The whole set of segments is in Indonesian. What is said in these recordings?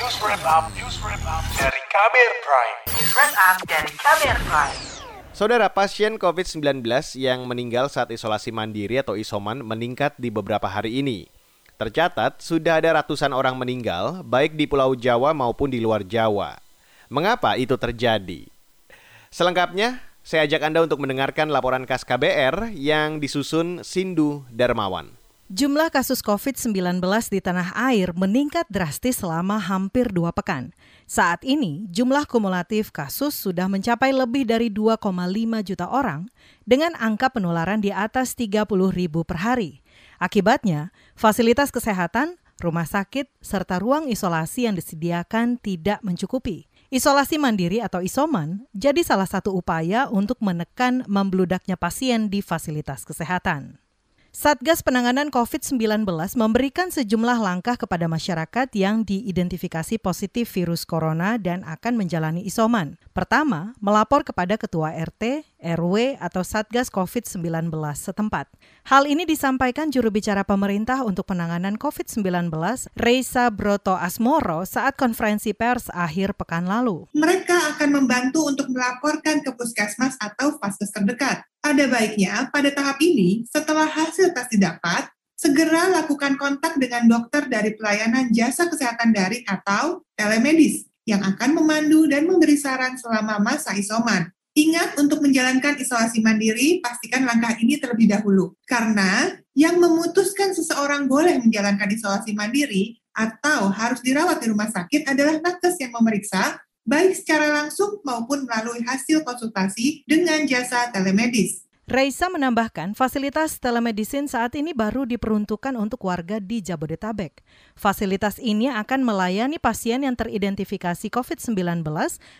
News Wrap Up, News Wrap Up dari Kamer Prime. News Wrap Up dari Kamer Prime. Saudara pasien COVID-19 yang meninggal saat isolasi mandiri atau isoman meningkat di beberapa hari ini. Tercatat sudah ada ratusan orang meninggal baik di Pulau Jawa maupun di luar Jawa. Mengapa itu terjadi? Selengkapnya, saya ajak Anda untuk mendengarkan laporan khas KBR yang disusun Sindu Darmawan. Jumlah kasus COVID-19 di tanah air meningkat drastis selama hampir dua pekan. Saat ini, jumlah kumulatif kasus sudah mencapai lebih dari 2,5 juta orang dengan angka penularan di atas 30 ribu per hari. Akibatnya, fasilitas kesehatan, rumah sakit, serta ruang isolasi yang disediakan tidak mencukupi. Isolasi mandiri atau isoman jadi salah satu upaya untuk menekan membludaknya pasien di fasilitas kesehatan. Satgas Penanganan COVID-19 memberikan sejumlah langkah kepada masyarakat yang diidentifikasi positif virus corona dan akan menjalani isoman. Pertama, melapor kepada Ketua RT, RW, atau Satgas COVID-19 setempat. Hal ini disampaikan juru bicara pemerintah untuk penanganan COVID-19, Reisa Broto Asmoro, saat konferensi pers akhir pekan lalu. Mereka akan membantu untuk melaporkan ke puskesmas atau vaskes terdekat. Ada baiknya pada tahap ini, setelah hasil tes didapat, segera lakukan kontak dengan dokter dari pelayanan jasa kesehatan daring atau telemedis yang akan memandu dan memberi saran selama masa isoman. Ingat untuk menjalankan isolasi mandiri, pastikan langkah ini terlebih dahulu. Karena yang memutuskan seseorang boleh menjalankan isolasi mandiri atau harus dirawat di rumah sakit adalah nakes yang memeriksa baik secara langsung maupun melalui hasil konsultasi dengan jasa telemedis. Reisa menambahkan, fasilitas telemedicine saat ini baru diperuntukkan untuk warga di Jabodetabek. Fasilitas ini akan melayani pasien yang teridentifikasi COVID-19,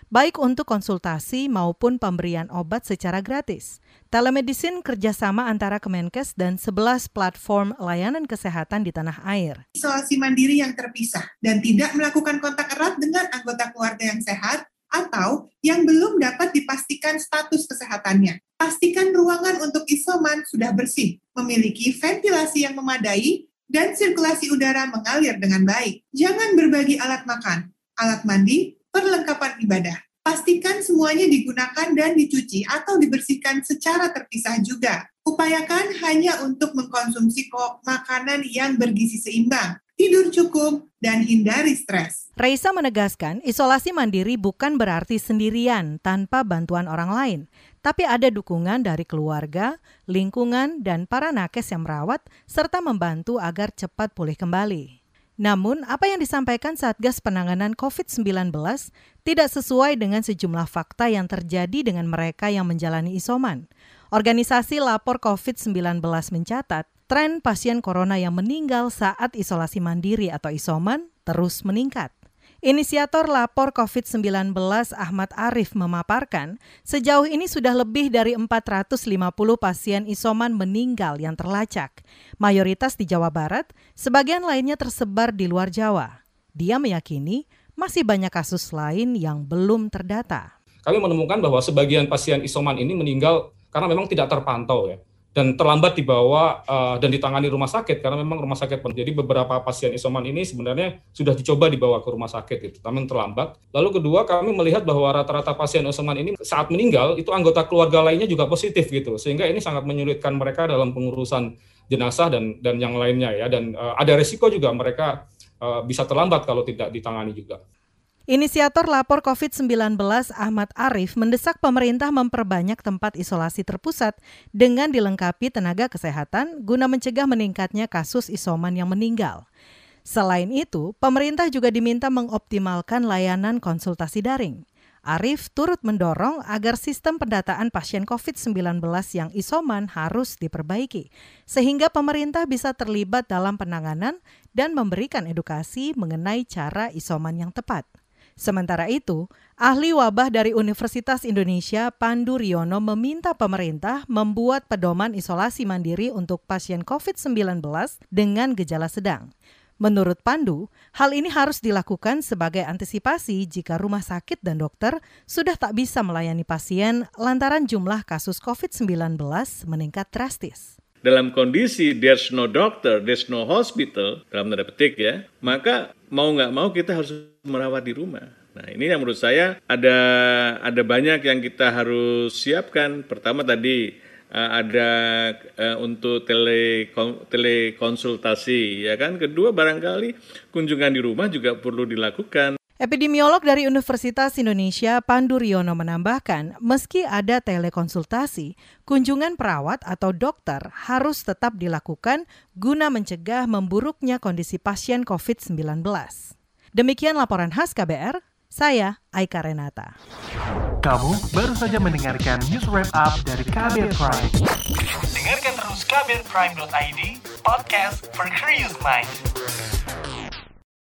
baik untuk konsultasi maupun pemberian obat secara gratis. Telemedicine kerjasama antara Kemenkes dan 11 platform layanan kesehatan di tanah air. Isolasi mandiri yang terpisah dan tidak melakukan kontak erat dengan anggota keluarga yang sehat atau yang belum dapat dipastikan status kesehatannya. Pastikan ruangan untuk isoman sudah bersih, memiliki ventilasi yang memadai, dan sirkulasi udara mengalir dengan baik. Jangan berbagi alat makan, alat mandi, perlengkapan ibadah. Pastikan semuanya digunakan dan dicuci atau dibersihkan secara terpisah juga. Upayakan hanya untuk mengkonsumsi makanan yang bergizi seimbang, tidur cukup, dan hindari stres. Raisa menegaskan, isolasi mandiri bukan berarti sendirian tanpa bantuan orang lain, tapi ada dukungan dari keluarga, lingkungan, dan para nakes yang merawat, serta membantu agar cepat pulih kembali. Namun, apa yang disampaikan Satgas Penanganan COVID-19 tidak sesuai dengan sejumlah fakta yang terjadi dengan mereka yang menjalani isoman. Organisasi Lapor COVID-19 mencatat, tren pasien corona yang meninggal saat isolasi mandiri atau isoman terus meningkat. Inisiator lapor COVID-19 Ahmad Arif memaparkan, sejauh ini sudah lebih dari 450 pasien isoman meninggal yang terlacak. Mayoritas di Jawa Barat, sebagian lainnya tersebar di luar Jawa. Dia meyakini masih banyak kasus lain yang belum terdata. Kami menemukan bahwa sebagian pasien isoman ini meninggal karena memang tidak terpantau ya dan terlambat dibawa uh, dan ditangani rumah sakit karena memang rumah sakit jadi beberapa pasien isoman ini sebenarnya sudah dicoba dibawa ke rumah sakit itu namun terlambat. Lalu kedua kami melihat bahwa rata-rata pasien isoman ini saat meninggal itu anggota keluarga lainnya juga positif gitu. Sehingga ini sangat menyulitkan mereka dalam pengurusan jenazah dan dan yang lainnya ya. Dan uh, ada resiko juga mereka uh, bisa terlambat kalau tidak ditangani juga Inisiator lapor COVID-19 Ahmad Arif mendesak pemerintah memperbanyak tempat isolasi terpusat dengan dilengkapi tenaga kesehatan guna mencegah meningkatnya kasus isoman yang meninggal. Selain itu, pemerintah juga diminta mengoptimalkan layanan konsultasi daring. Arif turut mendorong agar sistem pendataan pasien COVID-19 yang isoman harus diperbaiki, sehingga pemerintah bisa terlibat dalam penanganan dan memberikan edukasi mengenai cara isoman yang tepat. Sementara itu, ahli wabah dari Universitas Indonesia Pandu Riono meminta pemerintah membuat pedoman isolasi mandiri untuk pasien COVID-19 dengan gejala sedang. Menurut Pandu, hal ini harus dilakukan sebagai antisipasi jika rumah sakit dan dokter sudah tak bisa melayani pasien lantaran jumlah kasus COVID-19 meningkat drastis. Dalam kondisi there's no doctor, there's no hospital, dalam tanda petik ya, maka mau nggak mau kita harus merawat di rumah. Nah ini yang menurut saya ada ada banyak yang kita harus siapkan. Pertama tadi uh, ada uh, untuk tele telekonsultasi ya kan. Kedua barangkali kunjungan di rumah juga perlu dilakukan. Epidemiolog dari Universitas Indonesia Pandu Riono menambahkan, meski ada telekonsultasi, kunjungan perawat atau dokter harus tetap dilakukan guna mencegah memburuknya kondisi pasien COVID-19. Demikian laporan khas KBR, saya Aika Renata. Kamu baru saja mendengarkan news wrap up dari KBR Prime. Dengarkan terus kbrprime.id, podcast for curious mind.